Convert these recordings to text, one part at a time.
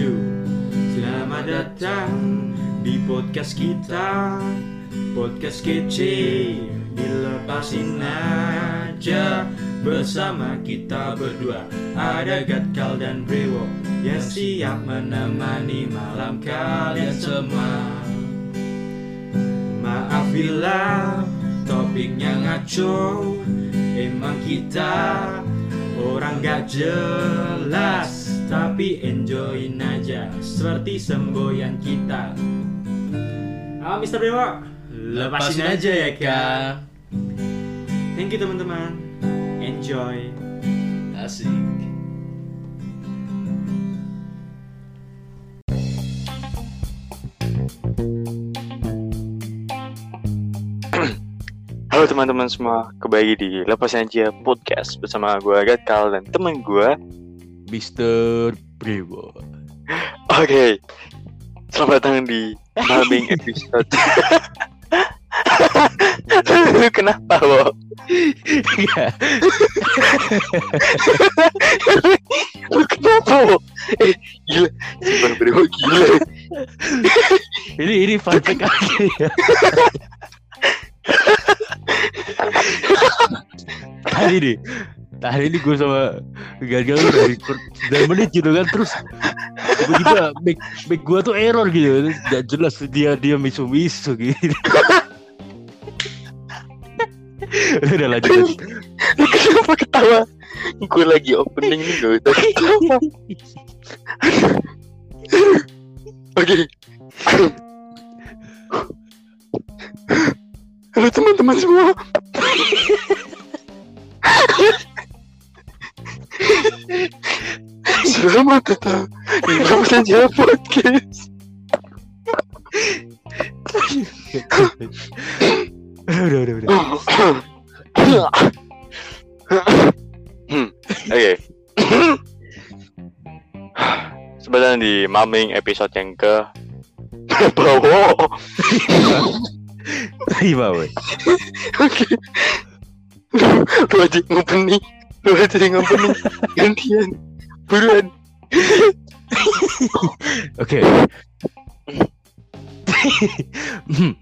wabarakatuh Selamat datang di podcast kita. Podcast kece Dilepasin aja. Bersama kita berdua. Ada Gatkal dan Brewo Yang siap menemani malam kalian semua. Maaf bila topiknya ngaco. Emang kita orang gak jelas Tapi enjoyin aja seperti semboyan kita Ah Mr. Dewa Lepasin aja ya kak Thank you teman-teman Enjoy Asik. Halo teman-teman semua, kembali di Lepas Aja Podcast bersama gue Gatkal dan teman gue. Mr. Brewo. Oke, selamat datang di Malbing episode. Kenapa lo? Iya. Lu kenapa lo? Eh, gila, Bang Brewo gila. ini ini fun fact aja ya. tadi nih tadi ini gue sama gagal udah record 9 menit gitu kan terus tiba-tiba mic gue tuh error gitu gak jelas dia dia misu misu gitu udah lanjut kenapa ketawa? Gue lagi opening nih, gak usah ketawa. Oke. Halo teman-teman semua. Selamat datang di Lama Saja Podcast. udah udah udah Oke. Sebenarnya di Maming episode yang ke Bawo. Terima weh Oke. Lu, aja ngopening. Lu aja yang. Gantian. Buruan. Oke. Hmm.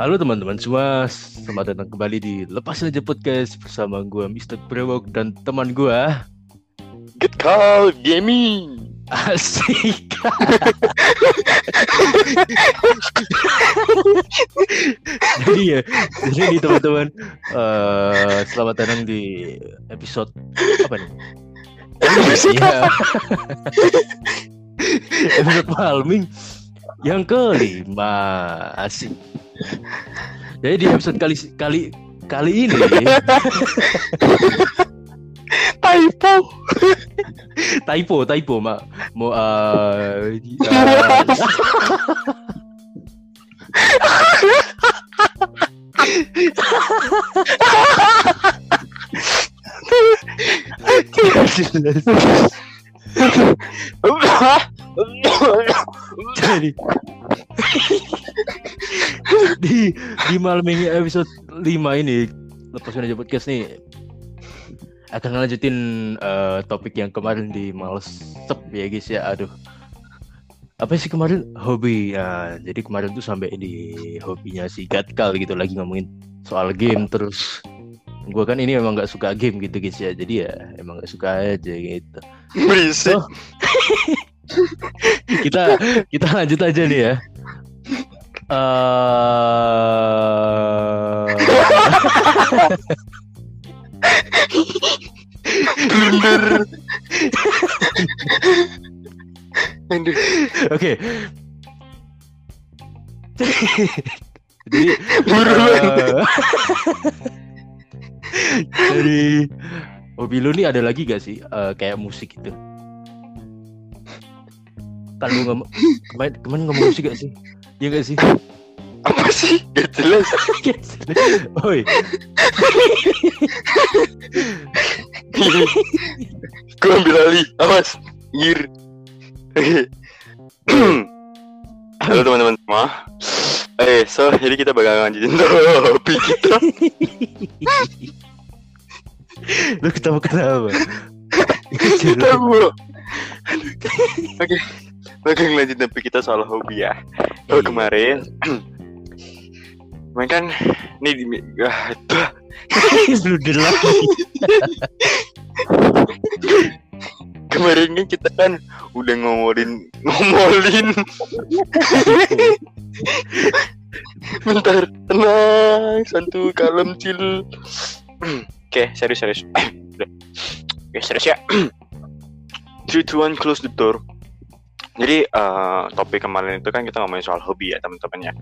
Halo teman-teman semua, selamat datang kembali di Lepasin Aja Podcast bersama gue Mr. Brewok dan teman gue Get call gaming. Asik. jadi ya, jadi teman-teman, eh, selamat datang di episode apa nih? Iya. episode Palming yang kelima asik. Jadi di episode kali kali kali ini Typo. typo typo mak mau eh, eh, jadi di di malam ini episode 5 ini lepasin aja podcast nih akan ngelanjutin eh, topik yang kemarin di males sep ya guys ya. Aduh. Apa sih kemarin? Hobi. Ya jadi kemarin tuh sampai di hobinya si Gatkal gitu lagi ngomongin soal game terus. Gue kan ini emang nggak suka game gitu guys ya. Jadi ya emang nggak suka aja gitu. Berisik. Oh. kita kita lanjut aja nih ya. Eh, Blunder. Oke. Jadi Buruan. eh, Dari hobi lu nih ada lagi gak sih eh, kayak musik gitu? Kan lu ngomong kemarin, kemarin ngomong musik gak sih? Iya gak sih? Apa sih? Gak jelas. Oi, Gue ambil alih. Awas. Ngir. Oke. Halo teman-teman semua. Eh, so jadi kita bakal lanjutin topik kita. lu ketawa kenapa? Kita bu. Oke. Oke lanjut tapi kita soal hobi ya. Oh kemarin Kemarin kan Ini di ah, tuh. Blunder lagi. Kemarin kan kita kan Udah ngomongin Ngomolin Bentar Tenang Santu kalem chill Oke serius serius Udah. Oke serius ya 3, 2, 1 close the door Jadi eh, topik kemarin itu kan kita ngomongin soal hobi ya teman-teman ya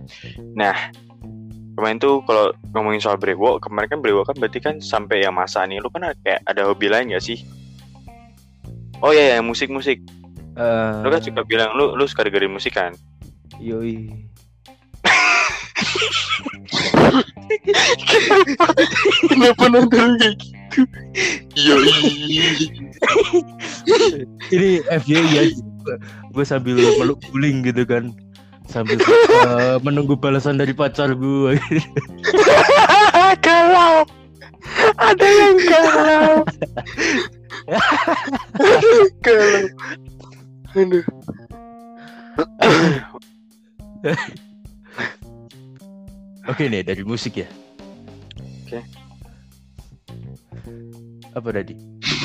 Nah kemarin tuh kalau ngomongin soal brewok kemarin kan brewok kan berarti kan sampai yang masa nih lu kan kayak ada hobi lain gak sih oh iya ya musik musik Eh, lu kan suka bilang lu lu suka dengerin musik kan Yoi. kenapa nonton kayak gitu yoi Ini FYI ya. Gue sambil meluk guling gitu kan. Sambil eh, menunggu balasan dari pacar gue. galau ada yang galau galau aduh Oke nih dari musik ya. Oke. Apa tadi?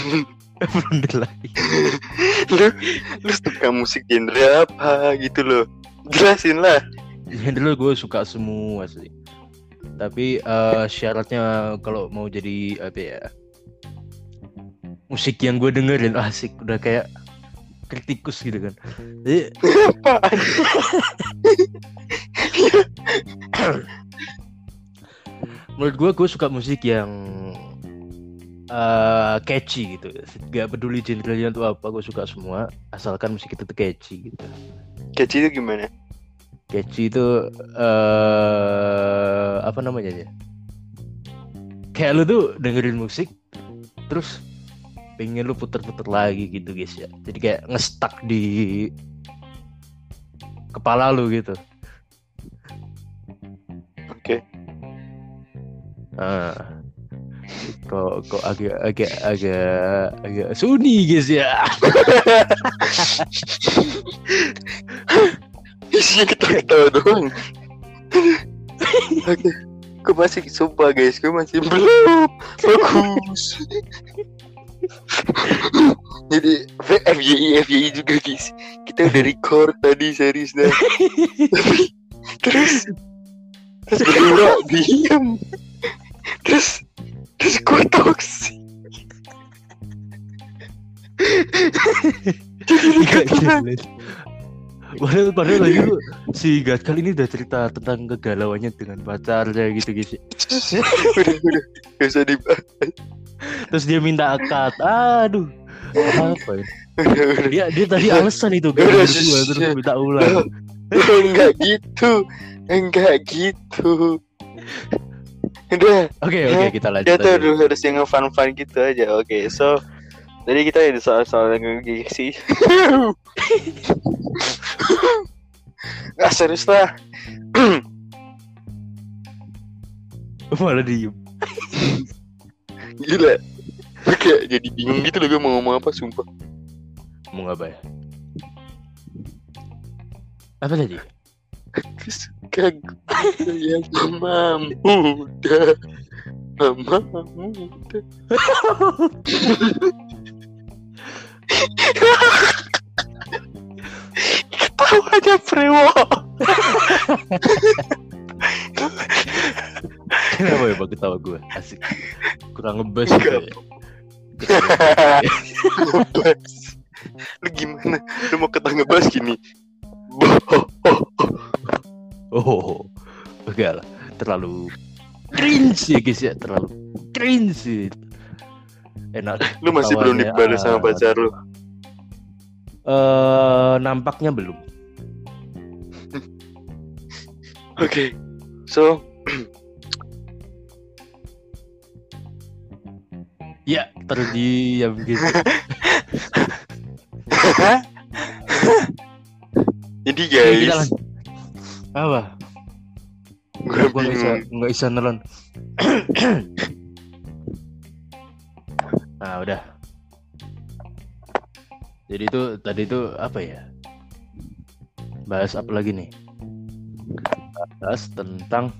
Blunder lagi. lu lu suka musik genre apa gitu loh jelasin lah dulu gue suka semua sih. Tapi eh, syaratnya kalau mau jadi apa ya? Musik yang gue dengerin asik udah kayak kritikus gitu kan. Jadi menurut gue gue suka musik yang eh, catchy gitu. Gak peduli genrenya itu apa, gue suka semua asalkan musik itu tuh catchy gitu. Kecil itu gimana Catchy itu eh apa namanya ya? Kayak lu tuh dengerin musik terus pengen lu puter-puter lagi gitu guys ya. Jadi kayak ngestak di kepala lu gitu. oke Ah. Kok kok agak agak agak agak sunyi guys ya. isinya ketawa-ketawa doang oke gue masih sumpah guys gue masih belum bagus jadi FYI FYI juga guys. Kita udah record tadi tapi terus terus berdua diem. Terus jadi Nggak record jelas. Padahal, padahal lagi si Gat kali ini udah cerita tentang kegalauannya dengan pacarnya gitu guys. udah udah gak usah dibahas Terus dia minta akad. Aduh. Apa ya? udah udah Dia dia tadi alasan itu gak udah, terus minta ulang. enggak gitu enggak gitu udah Oke oke kita lanjut. kita tuh aja. harus yang fun fun gitu aja oke so tadi kita ada soal soal yang sih nggak serius lah Malah diem. gila oke jadi bingung gitu loh gue mau ngomong apa sumpah Mau apa ya? Apa tadi? gue yang mama muda mama muda ketawanya prewo. Kenapa ya ketawa gue? Asik. Kurang ngebas gitu ya. ngebas. Lu gimana? Lu mau kata ngebas gini? Boh, Oh, enggak lah. Terlalu cringe ya guys ya. Terlalu cringe. Enak. lu masih belum Ketawanya, dibalas sama pacar lu Eh, nampaknya belum. oke so Ya, terdiam gitu. jadi kita guys. Apa? gue bisa nggak bisa nelon. nah, udah. Jadi itu tadi itu apa ya? bahas apa lagi nih? Bahas tentang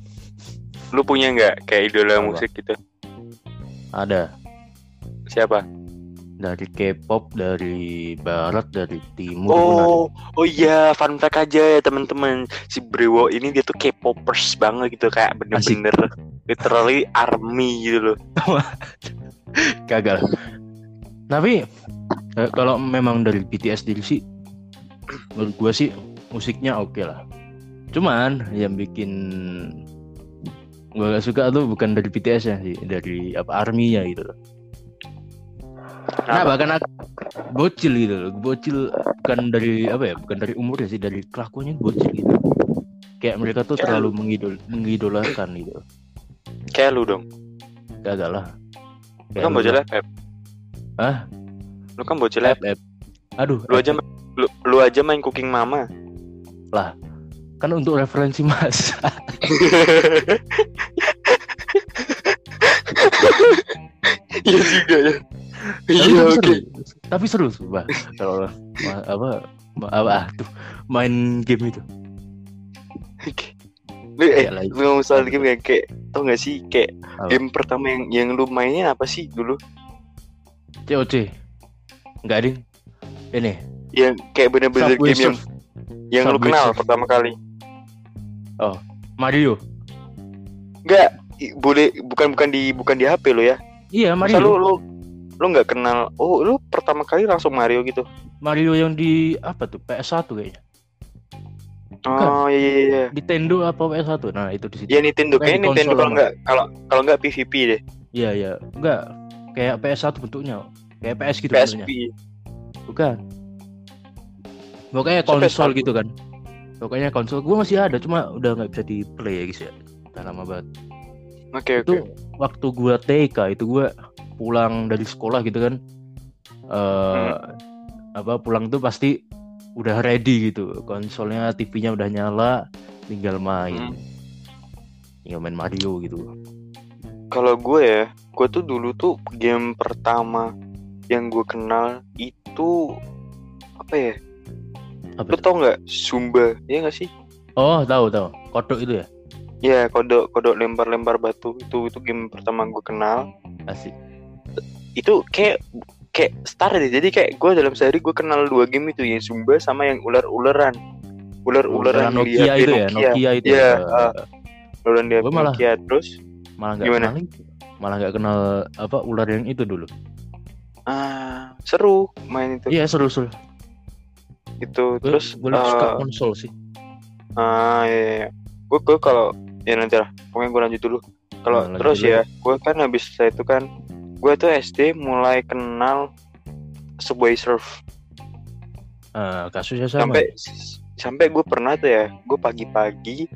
Lu punya nggak kayak idola Apa? musik gitu? ada Siapa? Dari K-pop, dari barat, dari timur. pun ada. Oh, oh iya, fun fact aja ya teman-teman. Si Brewo ini dia tuh K-popers banget gitu kayak bener-bener literally army gitu loh. gagal. Tapi eh, kalau memang dari BTS diri sih, menurut gua sih musiknya oke lah. Cuman yang bikin gua gak suka tuh bukan dari BTS ya sih, dari apa arminya gitu loh. Nah bahkan aku bocil gitu loh, bocil bukan dari apa ya, bukan dari umur ya sih, dari kelakuannya bocil gitu. Kayak mereka tuh Kayak terlalu mengidol mengidolakan gitu. Kayak lu dong. Gagal lah. Lu kan bocil FF. Hah? Lu kan bocil FF. Aduh, Lu aja lu, lu aja main Cooking Mama. kan untuk referensi mas Iya juga ya. Tapi, Iya oke. seru tapi seru sumpah kalau apa apa ah, tuh main game itu. Lu eh lagi. lu ngomong soal game kayak, kayak tau gak sih kayak Apa? game pertama yang yang lu mainnya apa sih dulu? COC nggak ding ini Yang kayak bener-bener game yang Surf yang lu Subway kenal Surf. pertama kali. Mario Enggak, boleh bukan bukan di bukan di HP lo ya. iya Masa Mario lu lu lu nggak kenal. Oh, lu pertama kali langsung Mario gitu. Mario yang di apa tuh PS1 kayaknya. Oh iya iya iya. Nintendo apa PS1 nah itu di situ Ya Nintendo Kayak kayak di Nintendo kalau nggak kalau kalau nggak PVP deh. iya iya enggak kayak PS1 bentuknya kayak PS gitu PSP. bentuknya bukan pokoknya konsol sekarang. gitu kan pokoknya konsol gue masih ada cuma udah nggak bisa di play ya guys ya udah lama banget Oke itu oke. waktu gua TK itu gua pulang dari sekolah gitu kan eh apa pulang tuh pasti udah ready gitu konsolnya TV-nya udah nyala tinggal main Hmm. tinggal main Mario gitu Kalau gue ya, gue tuh dulu tuh game pertama yang gue kenal itu apa ya? apa Lu tau nggak Zumba? Iya nggak sih? oh tahu tahu kodok itu ya Ya kodok kodok lempar-lempar batu itu itu game pertama gue kenal. asik Itu kayak kayak start deh. Jadi kayak gue dalam sehari gue kenal dua game itu yang Zumba sama yang ular-ularan. Ular-ularan Nokia di itu ya Nokia itu Iya, ya ah. Ular dia Gua malah- Nokia terus malah nggak Gimana? kenal malah nggak kenal apa ular yang itu dulu ah seru main itu. iya seru seru Itu gue terus gue lebih suka eh, konsol sih Ah iya, iya. Gue gue kalau ya nanti lah. Pokoknya gue lanjut dulu. Kalau Nah, terus dulu. ya, gue kan habis saya itu kan, gue tuh SD mulai kenal Subway Surf. Eh, kasusnya sama Sampai sampai gue pernah tuh ya, gue pagi-pagi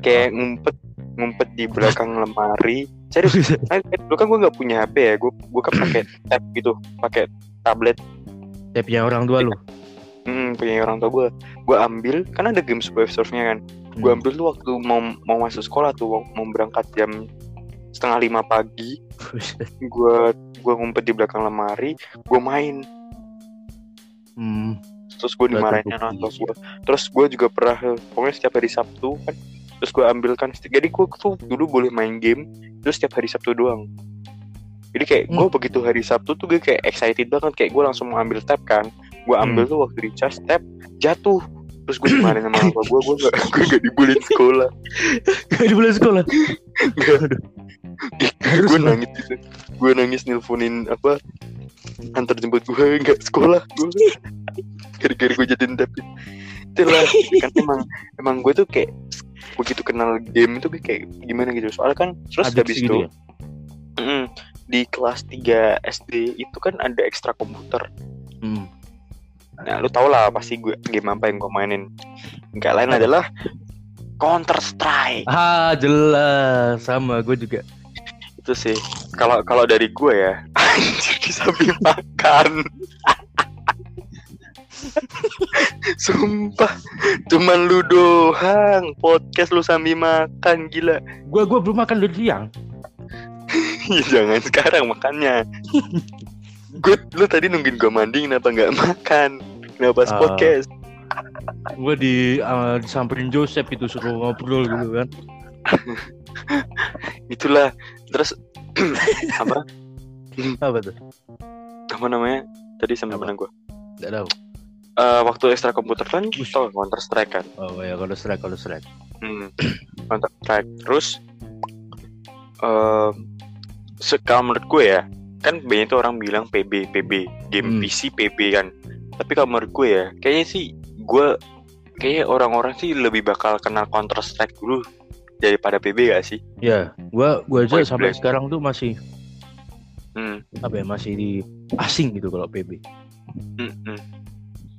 kayak ngumpet ngumpet di belakang lemari. Serius, kan dulu kan gue nggak punya HP ya, gue gue kan pakai tab gitu, pakai tablet. tapnya orang tua lu Hmm, punya orang tua gue. Gue ambil, kan ada game Subway Surfnya kan. gue Hmm. ambil tuh waktu mau mau masuk sekolah tuh mau berangkat jam setengah lima pagi gue gue ngumpet di belakang lemari gue main hmm. terus gue Nggak dimarahin terbukti. orang tua gue terus gue juga pernah pokoknya setiap hari Sabtu kan terus gue ambil kan jadi gue tuh dulu boleh main game terus setiap hari Sabtu doang jadi kayak gue Hmm. begitu hari Sabtu tuh gue kayak excited banget kayak gue langsung mau ambil tab kan gue ambil Hmm. tuh waktu di charge tab jatuh terus gue dimarahin sama orang tua gue gue gak gue gak dibully di sekolah Gak di bulan sekolah. Aduh. Gue nangis gitu gue nangis nelponin apa antar jemput gue nggak sekolah. Gue gara-gara gue jadiin tapi itulah kan emang emang gue tuh kayak begitu kenal game itu kayak gimana gitu. Soalnya kan terus Adiksi habis gitu itu ya? mm, di kelas 3 SD itu kan ada ekstra komputer Hmm. nah lu tau lah pasti gue game apa yang gue mainin. Nggak lain adalah Counter Strike. Ah jelas. Sama gue juga. Itu sih. Kalau kalau dari gue ya anjir makan. Sumpah cuman lu doang. Podcast lu sambil makan gila. Gue gue belum makan dari siang. ya, jangan sekarang makannya. Gue lu tadi nungguin gue mandi kenapa nggak makan? Kenapa Ah. podcast? Gue di uh, disamperin Joseph itu suruh ngobrol gitu kan. itulah terus apa Apa tuh? apa namanya tadi sampai Apa? mana gue Gak tahu. waktu ekstra komputer kan tau Counter Strike kan Oh ya kalau strike kalau strike. hmm. Counter Strike terus eh se- kalau menurut gue ya kan banyak tuh orang bilang PB PB game Hmm. PC PB kan tapi kalau menurut gue ya kayaknya sih gue kayaknya orang-orang sih lebih bakal kenal Counter Strike dulu daripada PB gak sih Ya, gua gua aja Point sampai blank. sekarang tuh masih hmm. apa ya masih di asing gitu kalau PB. Hmm, hmm.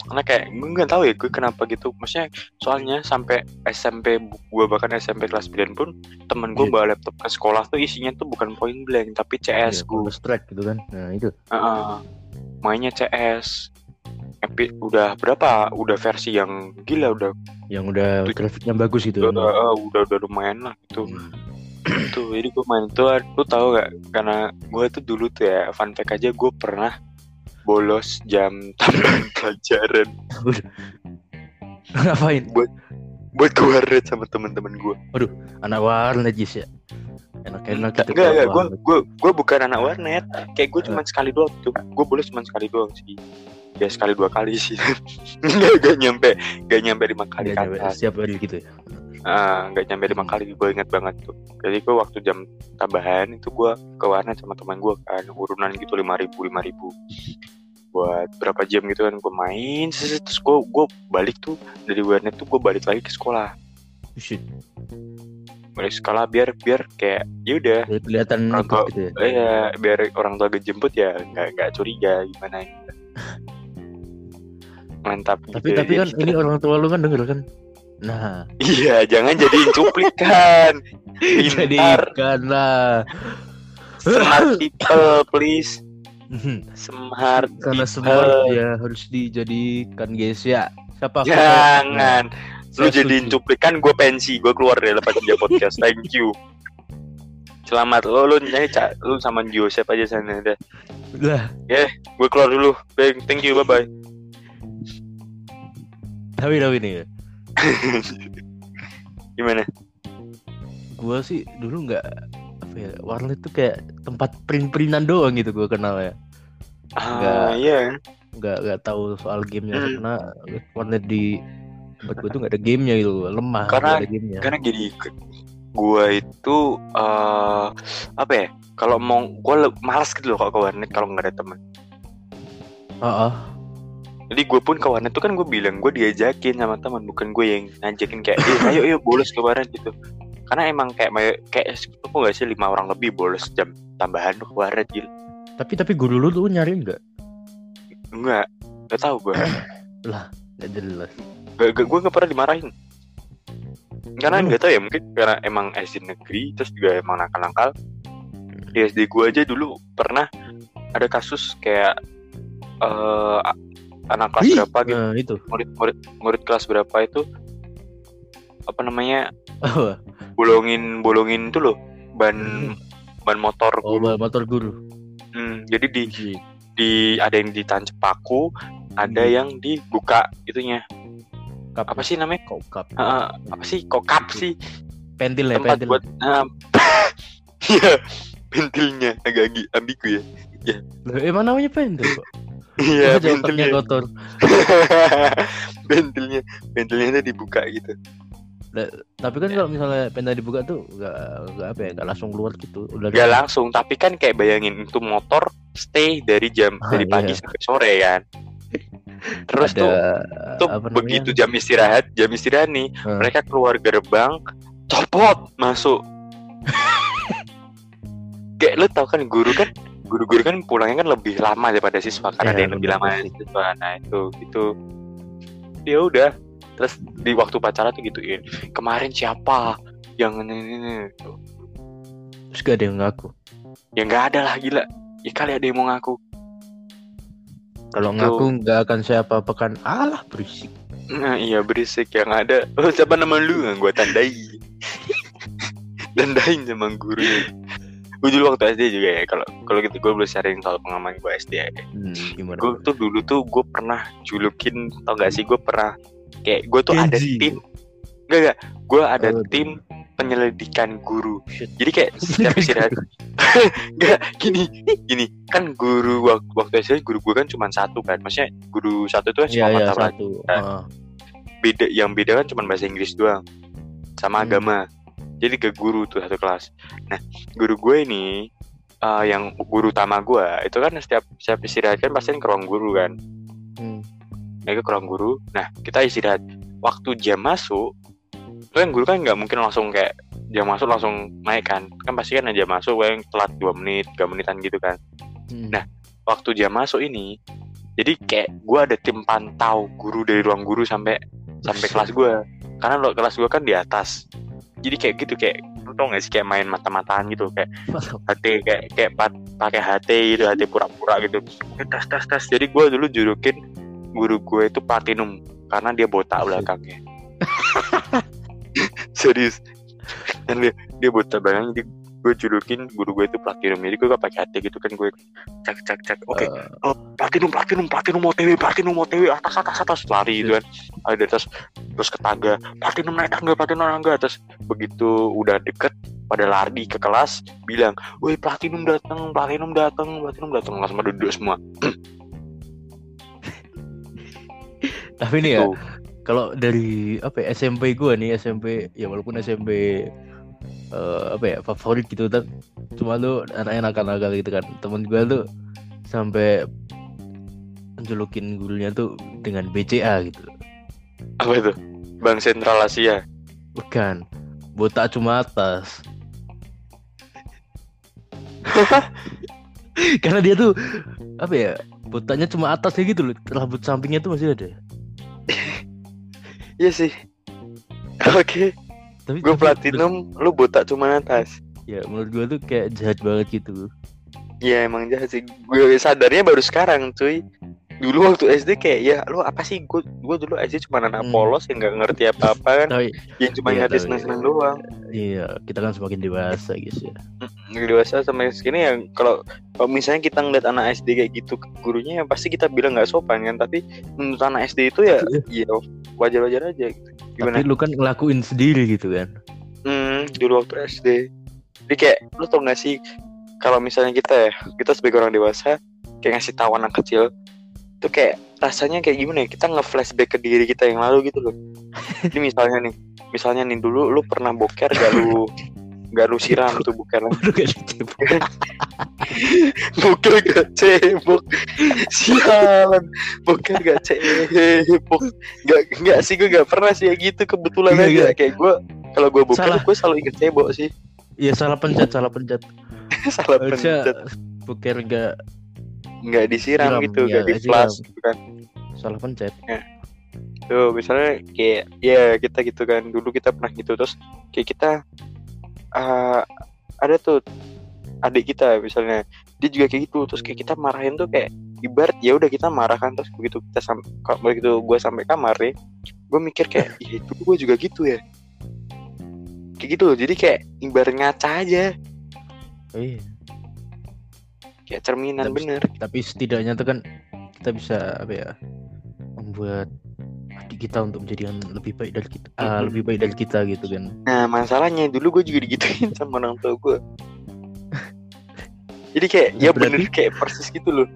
Karena kayak gue nggak tahu ya gue kenapa gitu. Maksudnya soalnya sampai SMP gue bahkan SMP kelas 9 pun temen gue Iya. bawa laptop ke sekolah tuh isinya tuh bukan point blank tapi CS Iya, gue. Strike gitu kan. Nah, itu. Heeh. mainnya CS. Epi udah berapa? Udah versi yang gila udah Yang udah Tuh. grafiknya bagus gitu. udah eh, udah udah lumayan lah gitu. Hmm. tuh jadi gue main tuh lu tahu gak karena gue tuh dulu tuh ya fun fact aja gue pernah bolos jam tambahan pelajaran Ngapain? buat ke warnet sama teman-teman gue Anak warnet Jis ya. Enak-enak Enggak, gitu. enggak, kalau gue gue gue bukan anak warnet. Kayak gue cuma sekali doang tuh. Gue boleh cuma sekali doang sih. Ya sekali dua kali sih. Enggak, enggak nyampe, enggak nyampe lima kali Nggak nyampe atas. setiap hari gitu ya. Ah, enggak nyampe lima kali. Gue inget banget tuh. Jadi gue waktu jam tambahan itu gue ke warnet sama teman gue kan urunan gitu lima ribu lima ribu buat berapa jam gitu kan gue main terus gue gue balik tuh dari warnet tuh gue balik lagi ke sekolah Shit. balik sekolah biar biar kayak ya udah kelihatan Orang ikut tua- gitu ya. Eh, ya biar orang tua jemput ya nggak nggak curiga gimana gitu. Mantap Tapi gitu ya. tapi kan Jadi- ini orang tua lu kan denger kan. Nah, iya jangan jadiin cuplikan jadi lah. smart people please Hmm, smart Karena people. semua ya harus dijadikan guys ya. Siapa? jangan lu Saya jadiin setuju. cuplikan gue pensi gue keluar dari lepas dia podcast thank you selamat lo lu nyanyi Cak. lu sama Joseph aja sana deh Lah, gue keluar dulu thank you bye bye tapi tapi nih ya. gimana Gua sih dulu nggak apa ya warnet itu kayak tempat print-printan doang gitu gua kenal ya. ah Nggak. iya Nggak nggak tahu soal gamenya Hmm. karena warnet di tempat gua tuh nggak ada gamenya gitu, lemah Karena- ada gamenya. karena gini ke- gua itu eh apa ya kalau mau gua le- malas gitu loh kalau ke warnet kalau nggak ada teman Ah, ah. Jadi gue pun ke warnet tuh kan gue bilang gue diajakin sama teman bukan gue yang ngajakin kayak eh, ayo ayo bolos ke warnet gitu. Karena emang kayak kayak aku nggak sih lima orang lebih bolos jam tambahan ke warnet gitu Tapi tapi guru lu tuh nyariin nggak? enggak nggak tahu gue Nggak jelas. gak, gak, gue nggak pernah dimarahin. Karena nggak tahu ya mungkin karena emang SD negeri terus juga emang nakal-nakal. Di SD gue aja dulu pernah ada kasus kayak eh anak kelas Wih, berapa gitu Nah, itu. murid murid murid kelas berapa itu apa namanya bolongin bolongin itu loh ban ban motor Oh, guru. motor guru. Hmm, jadi di Iya. di ada yang ditancap paku ada Hmm. yang dibuka itunya Kap. apa sih namanya Kokap. Eh, apa sih kokap sih Pentil ya, tempat pentil. buat ah, iya pentilnya agak ambigu ya Loh, emang namanya pentil kok. Iya pentilnya kotor. pentilnya pentilnya itu dibuka gitu Tapi kan kalau misalnya pentil dibuka tuh nggak nggak apa ya, nggak langsung keluar gitu. Udah Gak langsung tapi kan kayak bayangin itu motor stay dari jam Ah, dari pagi iya. sampai sore kan terus ada tuh tuh namanya? begitu jam istirahat jam istirahat nih Hmm. mereka keluar gerbang copot masuk kayak lu tau kan guru kan guru-guru kan pulangnya kan lebih lama daripada siswa karena Iya, ada yang lebih lama dari siswa nah itu gitu dia udah terus di waktu pacaran tuh gituin kemarin siapa yang ini, ini, ini. Terus gak ada yang ngaku. ya nggak ada lah gila ya kali ada yang mau ngaku Kalau Itu. ngaku nggak akan saya apa-apakan. Alah berisik. Nah iya berisik yang ada Oh siapa nama lu Gue tandai Tandain sama gurunya Gue dulu waktu SD juga ya Kalau kalau gitu gue boleh sharing soal pengalaman gue SD ya Hmm, gimana? Gue tuh dulu tuh gue pernah julukin Tau gak sih gue pernah kayak gue tuh ada Genji. tim enggak enggak gue ada Oh. tim penyelidikan guru Shit. jadi kayak setiap istirahat enggak gini gini kan guru waktu, waktu SD guru gue kan cuma satu kan maksudnya guru satu itu kan Iya cuma iya mata pelajaran satu. Kan. Heeh. beda yang beda kan cuma bahasa Inggris doang sama Hmm. agama jadi ke guru tuh satu kelas. Nah guru gue ini eh, yang guru utama gue itu kan setiap setiap istirahat kan pasti ke ruang guru kan. Hmm. mereka ke ruang guru. Nah kita istirahat. Waktu jam masuk itu kan guru kan nggak mungkin langsung kayak jam masuk langsung naik kan. Kan pasti kan jam masuk yang telat dua menit tiga menitan gitu kan. Hmm. Nah. waktu jam masuk ini jadi kayak gue ada tim pantau guru dari ruang guru sampai sampai kelas gue. Karena lo kelas gue kan di atas jadi kayak gitu kayak lo tau gak sih kayak main mata-mataan gitu kayak. HT kayak kayak pat- pakai HT gitu HT pura-pura gitu. Tas tas tas jadi gue dulu julukin guru gue itu platinum karena dia botak belakangnya. Serius. Dan dia dia botak belakang jadi gue julukin guru gue itu platinum. Jadi gue gak pakai HT gitu kan gue cek cek cek oke. Eh, oh, platinum platinum platinum OTW platinum OTW atas atas atas. Lari gitu kan. Ada di atas. Terus ke tangga. Platinum naik tangga platinum naik tangga. Terus begitu udah deket pada lari ke kelas bilang woi platinum datang platinum datang platinum datang langsung pada duduk semua. Tapi nih ya, Tuh. kalau dari apa ya, SMP gua nih SMP ya walaupun SMP eh, apa ya favorit gitu. Kan cuma lu nakal-nakal gitu kan. Temen gua tuh sampai menjulukin gurunya tuh dengan BCA gitu. Apa itu? Bank Sentral Asia? Bukan. Botak cuma atas. Karena dia tuh apa ya botaknya cuma atasnya gitu loh. Rambut sampingnya tuh masih ada. Iya sih. Oke tapi gue platinum lu botak cuma atas. Ya menurut gua tuh kayak jahat banget gitu. Iya emang jahat sih. Gue sadarnya baru sekarang cuy dulu waktu SD kayak ya lu apa sih? Gue gue dulu SD cuma anak Hmm. polos yang nggak ngerti apa apa kan tapi yang cuma Iya, ngerti seneng seneng doang. iya kita kan semakin dewasa guys ya. Dewasa sampai segini ya kalau misalnya kita ngeliat anak SD kayak gitu ke gurunya ya pasti kita bilang nggak sopan kan tapi menurut anak SD itu ya ya wajar wajar aja. Gitu. gimana? Tapi lu kan ngelakuin sendiri gitu kan? Hmm, dulu waktu SD jadi kayak lu tau gak sih kalau misalnya kita ya kita sebagai orang dewasa kayak ngasih tahu anak kecil itu kayak rasanya kayak gimana ya kita nge-flashback ke diri kita yang lalu gitu loh. Jadi misalnya nih misalnya nih dulu lu pernah boker gak lu gak lu siram tuh boker gak dicebok. boker gak cebok? Sialan. Boker gak cebok? Gak gak sih gue gak pernah sih kayak gitu kebetulan Iya, aja. iya. kayak gue kalau gue boker Salah. gue selalu inget cebok sih. Iya salah pencet, salah pencet. salah pencet. buker gak nggak disiram Siram, gitu nggak di nggak flash gitu kan. Salah pencet. tuh misalnya kayak ya kita gitu kan dulu kita pernah gitu terus kayak kita eh, ada tuh adik kita misalnya dia juga kayak gitu terus kayak kita marahin tuh kayak ibarat ya udah kita marahkan terus begitu kita sampai begitu gue sampai kamar ya gue mikir kayak iya itu gue juga gitu ya. Kayak gitu loh jadi kayak ibarat ngaca aja. Oh, iya. Kayak cerminan Tapi- bener Tapi setidaknya tuh kan kita bisa apa ya membuat adik kita untuk menjadi yang lebih baik dari kita, Mhm. lebih baik dari kita gitu kan. Nah masalahnya dulu gue juga digituin sama orang tua gue. Jadi kayak ya Berarti- bener kayak persis gitu loh.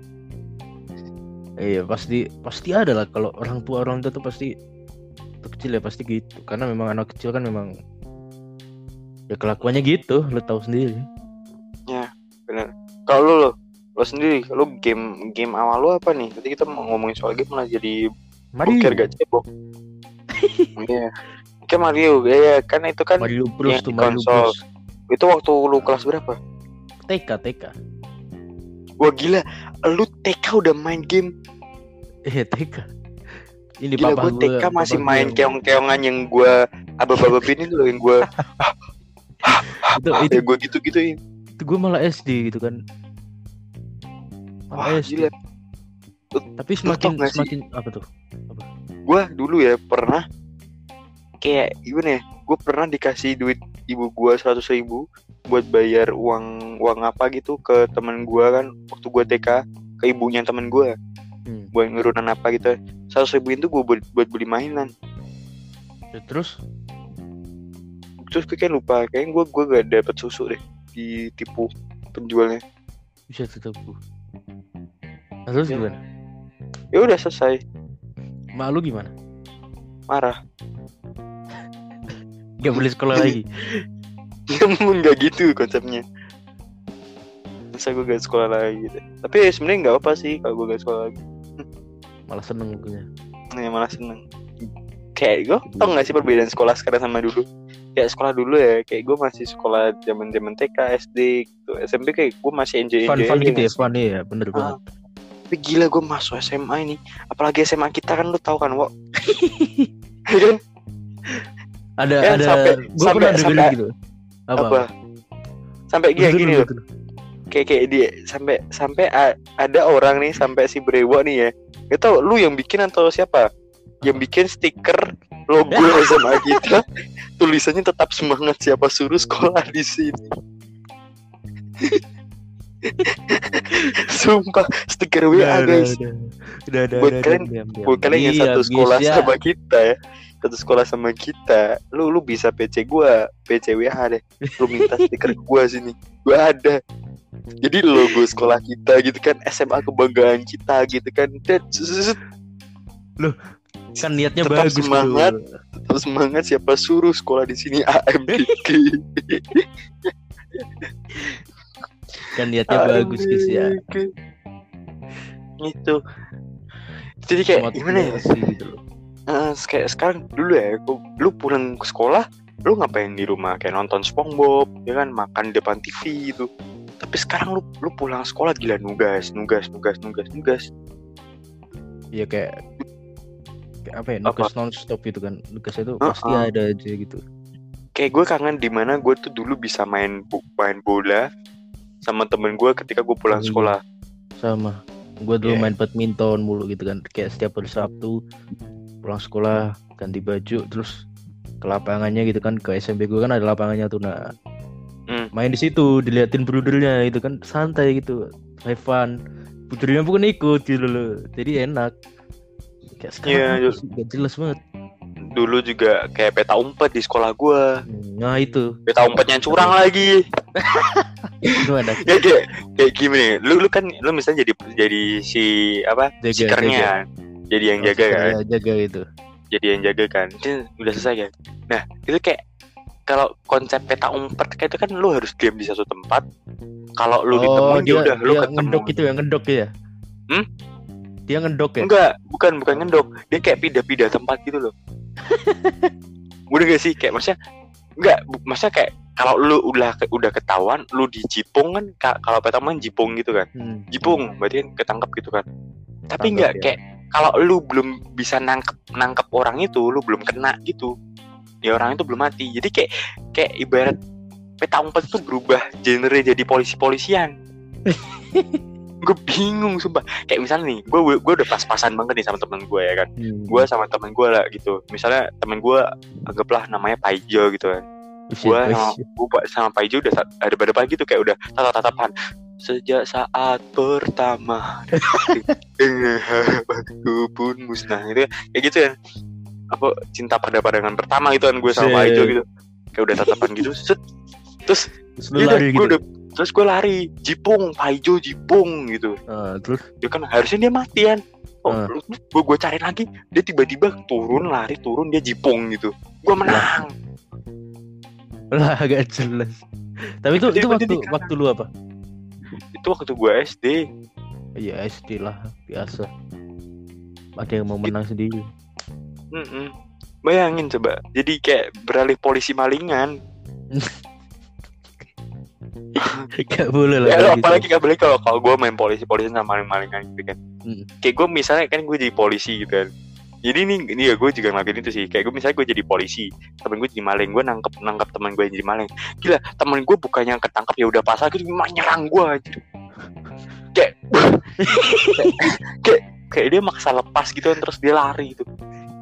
Iya pasti pasti ada lah kalau orang tua orang tua tuh pasti waktu kecil ya pasti gitu karena memang anak kecil kan memang ya kelakuannya gitu lo tahu sendiri. Kalau lo, lo sendiri, lo game game awal lo apa nih? Nanti kita mau ngomongin soal game malah jadi Mario poker gak cebok. Iya. Kayak Mario, ya kan itu kan Mario Bros yang tuh Mario konsol. Bros itu waktu lu kelas berapa? TK TK Wah gila, lu TK udah main game. eh TK ini Gila gue gua- TK masih papa main gua- keong-keongan yang gue abab-ababin itu loh yang gue itu itu ya gue gitu-gituin. Itu gue malah SD gitu kan. Wah SD gila. tapi semakin sih? semakin apa tuh? Gue dulu ya pernah kayak gimana ya? Gue pernah dikasih duit ibu gue seratus ribu buat bayar uang uang apa gitu ke teman gue kan waktu gue TK ke ibunya teman gue Hmm. buat ngurunan apa gitu. seratus ribu itu gue buat, buat beli mainan. Ya, terus? Terus gue kayak lupa kayak gue gue gak dapet susu deh ditipu penjualnya. Bisa tetap nah, terus Ya. gimana? Ya udah selesai. Mak lu gimana? Marah. Gak boleh sekolah lagi. Ya emang nggak gitu konsepnya. Masa gue gak sekolah lagi gitu. tapi ya sebenarnya nggak apa sih kalau gue gak sekolah lagi. Malah seneng punya ya malah seneng. Kayak gue tau gak sih perbedaan sekolah sekarang sama dulu kayak sekolah dulu ya kayak gue masih sekolah zaman zaman TK SD gitu. SMP kayak gue masih enjoy fun enjoy fun aja gitu. ya fun ya bener Ah, banget tapi gila gue masuk SMA ini. Apalagi SMA kita kan lu tahu kan Wok? Ya kan? Ada Ya, ada sampai- gue sampai- pernah sampai- gitu. apa, apa? Sampai gini gini. loh betul. kayak kayak dia sampai sampai ada orang nih sampai si Brewo nih ya. Gak tau lu yang bikin atau siapa? Yang bikin stiker logo SMA kita tulisannya tetap semangat siapa suruh sekolah di sini. Sumpah stiker WA guys. udah. Udah, udah, Buat udah, kalian- buat kalian yang Iya, satu sekolah guys, ya. sama kita ya. Satu sekolah sama kita. Lu lu bisa PC gua PC WA deh. Lu minta stiker gua sini. Gua ada. Jadi logo sekolah kita gitu kan. SMA kebanggaan kita gitu kan. Zzz, kan niatnya Tetap bagus semangat. tetap semangat siapa suruh sekolah di sini? AMDK kan niatnya bagus guys ya. Itu jadi kayak Motivasi gimana ya? gitu loh. Eh, kayak sekarang dulu ya lu pulang ke sekolah lu ngapain di rumah? Kayak nonton SpongeBob ya kan? Makan di depan TV gitu. Tapi sekarang lu lu pulang sekolah gila nugas nugas nugas nugas nugas. Iya kayak apa ya nugas non stop gitu kan. Nugasnya tuh Ah, pasti ah. ada aja gitu. Kayak gue kangen di mana gue tuh dulu bisa main main bola sama temen gue ketika gue pulang iya. sekolah. Sama. Gue dulu Iya. main badminton mulu gitu kan. Kayak setiap hari Sabtu pulang sekolah ganti baju terus ke lapangannya gitu kan. Ke SMP gue kan ada lapangannya tuh nah. Hmm. main di situ diliatin brudernya gitu kan. Santai gitu. Have fun. Brudernya pun ikut gitu loh. Jadi enak kayak sekarang Iya, iya. sih? Gak jelas banget. Dulu juga kayak peta umpet di sekolah gue nah itu. Peta umpetnya curang lagi. Gimana ya kayak kayak gimana lu lu kan lu misalnya jadi jadi si apa jaga sikernya jadi yang Oh, jaga kan? jaga, jaga itu. Jadi yang jaga kan? Itu udah selesai kan? Nah itu kayak kalau konsep peta umpet kayak itu kan lu harus diam di satu tempat. Kalau lu ditemuin ya udah lu dia ketemu. ngendok itu ya ngendok ya? Hmm? Dia ngendok ya? Enggak bukan bukan ngendok. Dia kayak pindah-pindah tempat gitu loh. Udah gak sih? Kayak maksudnya enggak maksudnya kayak kalau lu udah udah ketahuan lu di jipung kan ka- kalau peta main jipung gitu kan? Hmm. jipung berarti kan ketangkep gitu kan? Tapi enggak ya. kayak kalau lu belum bisa nangkep nangkep orang itu lu belum kena gitu. Ya orang itu belum mati. Jadi kayak kayak ibarat peta umpet itu berubah genre jadi polisi polisian gue bingung sumpah. Kayak misalnya nih gue gue udah pas-pasan banget nih sama temen gue ya kan. Hmm. gue sama temen gue lah gitu. Misalnya temen gue anggaplah namanya Paijo gitu kan. Gue sama gue sama Paijo udah ada pada pagi tuh kayak udah tatap tatapan sejak saat pertama harapanku pun musnah gitu kayak gitu kan. Apa cinta pada pandangan pertama gitu kan gue sama Buset. Paijo gitu. Kayak udah tatapan gitu set. Terus Terus lu Iya, lari gitu. udah- terus gue lari jipung Paijo jipung gitu Ah, terus dia kan harusnya dia mati kan oh, Ah. gue gue cari lagi dia tiba-tiba turun lari turun dia jipung gitu gue menang lah agak jelas. Tapi itu itu waktu waktu lu apa? itu waktu gue SD Ya SD lah biasa. Ada yang mau menang sendiri. Mm-mm. bayangin coba jadi kayak beralih polisi malingan Gak boleh lah. ya, gitu. apalagi gak boleh kalau kalau gue main polisi polisi sama maling malingan gitu kan. Mm. kayak gue misalnya kan gue jadi polisi gitu kan. Jadi ini ini ya gue juga ngelakuin itu sih. Kayak gue misalnya gue jadi polisi temen gue jadi maling gue nangkep nangkep temen gue yang jadi maling. Gila temen gue bukannya ketangkep ya udah pasal gitu malah nyerang gue aja kayak kayak kayak dia maksa lepas gitu kan terus dia lari gitu.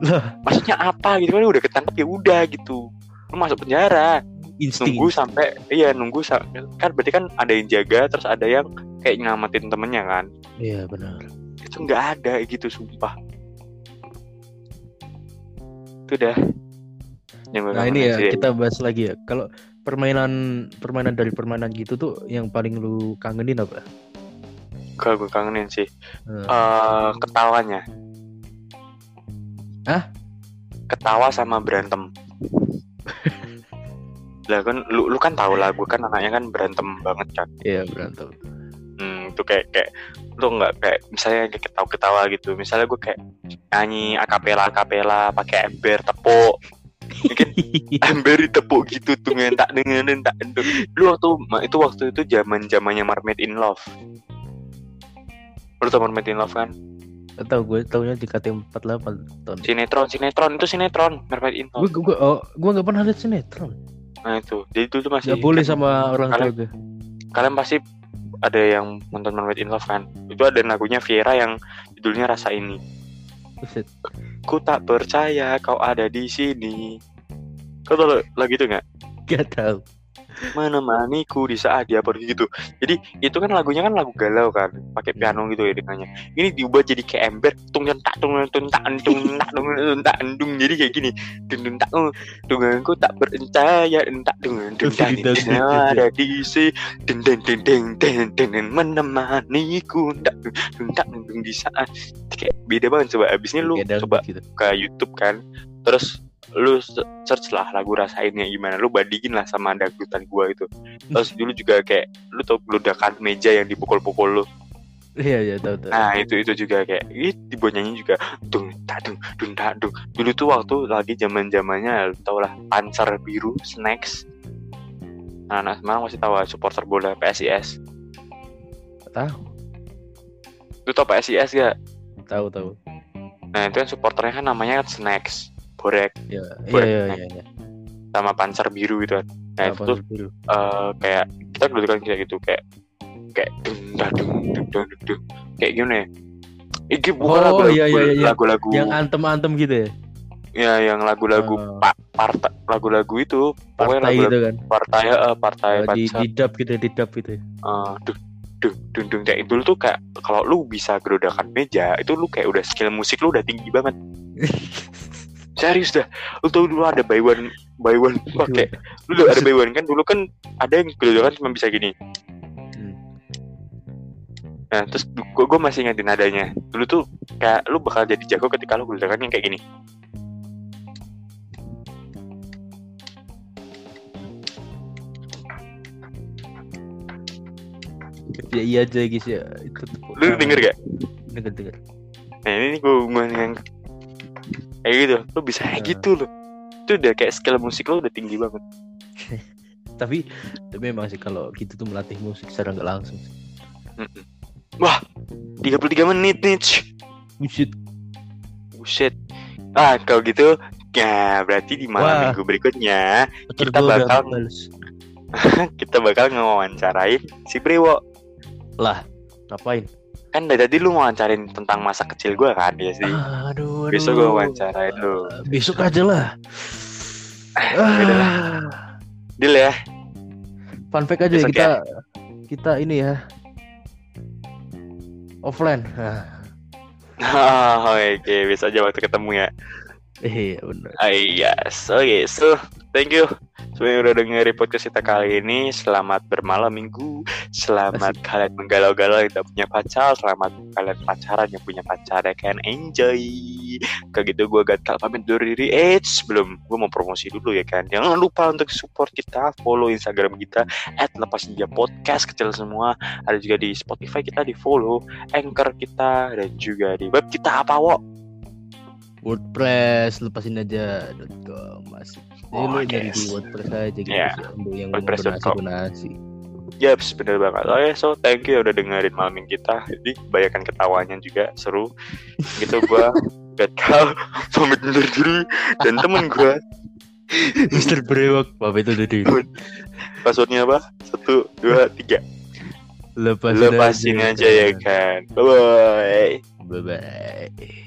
Lah, maksudnya apa gitu kan udah ketangkep ya udah gitu. Lu masuk penjara insting. nunggu sampai iya nunggu kan berarti kan ada yang jaga terus ada yang kayak nyelamatin temennya kan Iya benar. itu nggak ada gitu sumpah itu dah yang Nah ini ya sih. kita bahas lagi ya. Kalau permainan permainan dari permainan gitu tuh yang paling lu kangenin apa? Kalau gue kangenin sih Eh, eh ketawanya. Hah? Ketawa sama berantem. lah kan lu lu kan tahu lah gue kan anaknya kan berantem banget kan. Iya berantem. Hmm, itu kayak kayak lu nggak kayak misalnya kayak ketawa-ketawa gitu. Misalnya gue kayak nyanyi akapela akapela pakai ember tepuk. Mungkin ember ditepuk gitu tuh ngentak dengan tak Lu waktu itu waktu itu zaman zamannya Mermaid in Love. Lu tau Mermaid in Love kan? Gak tau gue taunya di KT48 tahun. Sinetron, sinetron itu sinetron Mermaid in Gue Love. gue oh, gue nggak pernah lihat sinetron. Nah itu, jadi itu tuh masih Gak boleh kan, sama orang tua kalian- gue. kalian pasti ada yang nonton Mermaid in Love kan? Itu ada lagunya Viera yang judulnya Rasa Ini. Buset. Ku tak percaya kau ada di sini. Kau tau lagu itu nggak? Gak tahu. Menemaniku di saat dia pergi gitu. Jadi itu kan lagunya kan lagu galau kan, pakai piano gitu ya dengannya. Ini diubah jadi kayak ember, tung tak tung tung tak tung tak tung tak tung jadi kayak gini. Tung tak tung tunganku tak percaya entak tung tung tak ada di si deng deng deng deng deng deng deng menemaniku tak tak tung di saat kayak beda banget coba abisnya lu coba gitu. ke YouTube kan terus lu se- search lah lagu rasainnya gimana. Lu bandingin lah sama dangdutan gua itu terus dulu juga kayak lu tau ledakan meja yang dipukul-pukul lu? Iya iya tahu tahu. nah itu itu juga kayak ih nyanyi juga dung tak dung dung tak dung. Dulu tuh waktu lagi zaman zamannya lu tau lah pancar biru snacks. Nah, nah sekarang masih tahu supporter bola PSIS Tahu. lu tau PSIS gak? Tahu tahu. nah itu kan supporternya kan namanya kan snacks borek Ya iya Buat- iya iya. iya. sama pancar biru gitu kan nah itu Apa tuh dulu? eh kayak kita dulu kan kayak gitu kayak kayak dung dung dung dung dung, kayak gimana ya Iki bukan Oh, lagu-lagu iya, iya, iya. lagu-lagu Yang antem-antem gitu ya. ya yang lagu-lagu Oh. pa- partai lagu-lagu itu pokoknya Partai lagu-lagu gitu kan. partai eh, partai Oh, di pancar di dub gitu di dub gitu. ya. eh, dung dung dung dung kayak dulu tuh kayak kalau lu bisa gerodakan meja itu lu kayak udah skill musik lu udah tinggi banget serius dah lu tau dulu ada buy one buy one pakai lu udah ada buy one kan dulu kan ada yang gerodakan cuma bisa gini Hmm. Nah, terus gue gue masih ingatin nadanya. Dulu tuh kayak lu bakal jadi jago ketika lu gelodakan yang kayak gini. Ya iya aja guys ya. Itu Lu denger gak? Denger denger. Nah, ini gue yang kayak gitu. Lu bisa kayak gitu loh. Itu udah kayak skill musik lu udah tinggi banget. Tapi tapi memang sih kalau gitu tuh melatih musik secara nggak langsung. sih. Wah, 33 menit nih. Buset. Buset. Ah, kalau gitu ya berarti di malam Wah. minggu berikutnya Kita Tergoda bakal- kita bakal ngewawancarain si Brewo. Lah, ngapain? Kan dari tadi lu wawancarain tentang masa kecil gua kan ya sih. Aduh, aduh. Besok gua wawancarain lu. Besok aja lah. Ah. Deal ya. Fun fact aja ya, Besok kita kita ini ya offline. Oh, oke, bisa aja waktu ketemu ya. Iya benar. Ah, yes, oke, so thank you semuanya udah dengerin podcast kita kali ini. Selamat bermalam minggu. Selamat kalian menggalau-galau yang tidak punya pacar. Selamat kalian pacaran yang punya pacar ya kan enjoy. Kayak gitu gue gatal pamit dulu diri. Eh, sebelum gue mau promosi dulu ya kan. Jangan lupa untuk support kita, follow Instagram kita @lepasninja podcast kecil semua. Ada juga di Spotify kita di follow, Anchor kita dan juga di web kita apa wo? WordPress lepasin aja .com masih. Jadi Oh, lu nyari yes. di WordPress aja gitu Iya, sih, yang mau WordPress.com. donasi donasi. Yaps, bener banget. Oke, so thank you udah dengerin malam minggu kita. Jadi kebanyakan ketawanya juga seru. Gitu gua gatal pamit undur diri dan temen gua Mister Brewok, apa itu tadi? passwordnya apa? Satu, dua, tiga. Lepasin, Lepasin aja ya kan. Bye bye. Bye bye.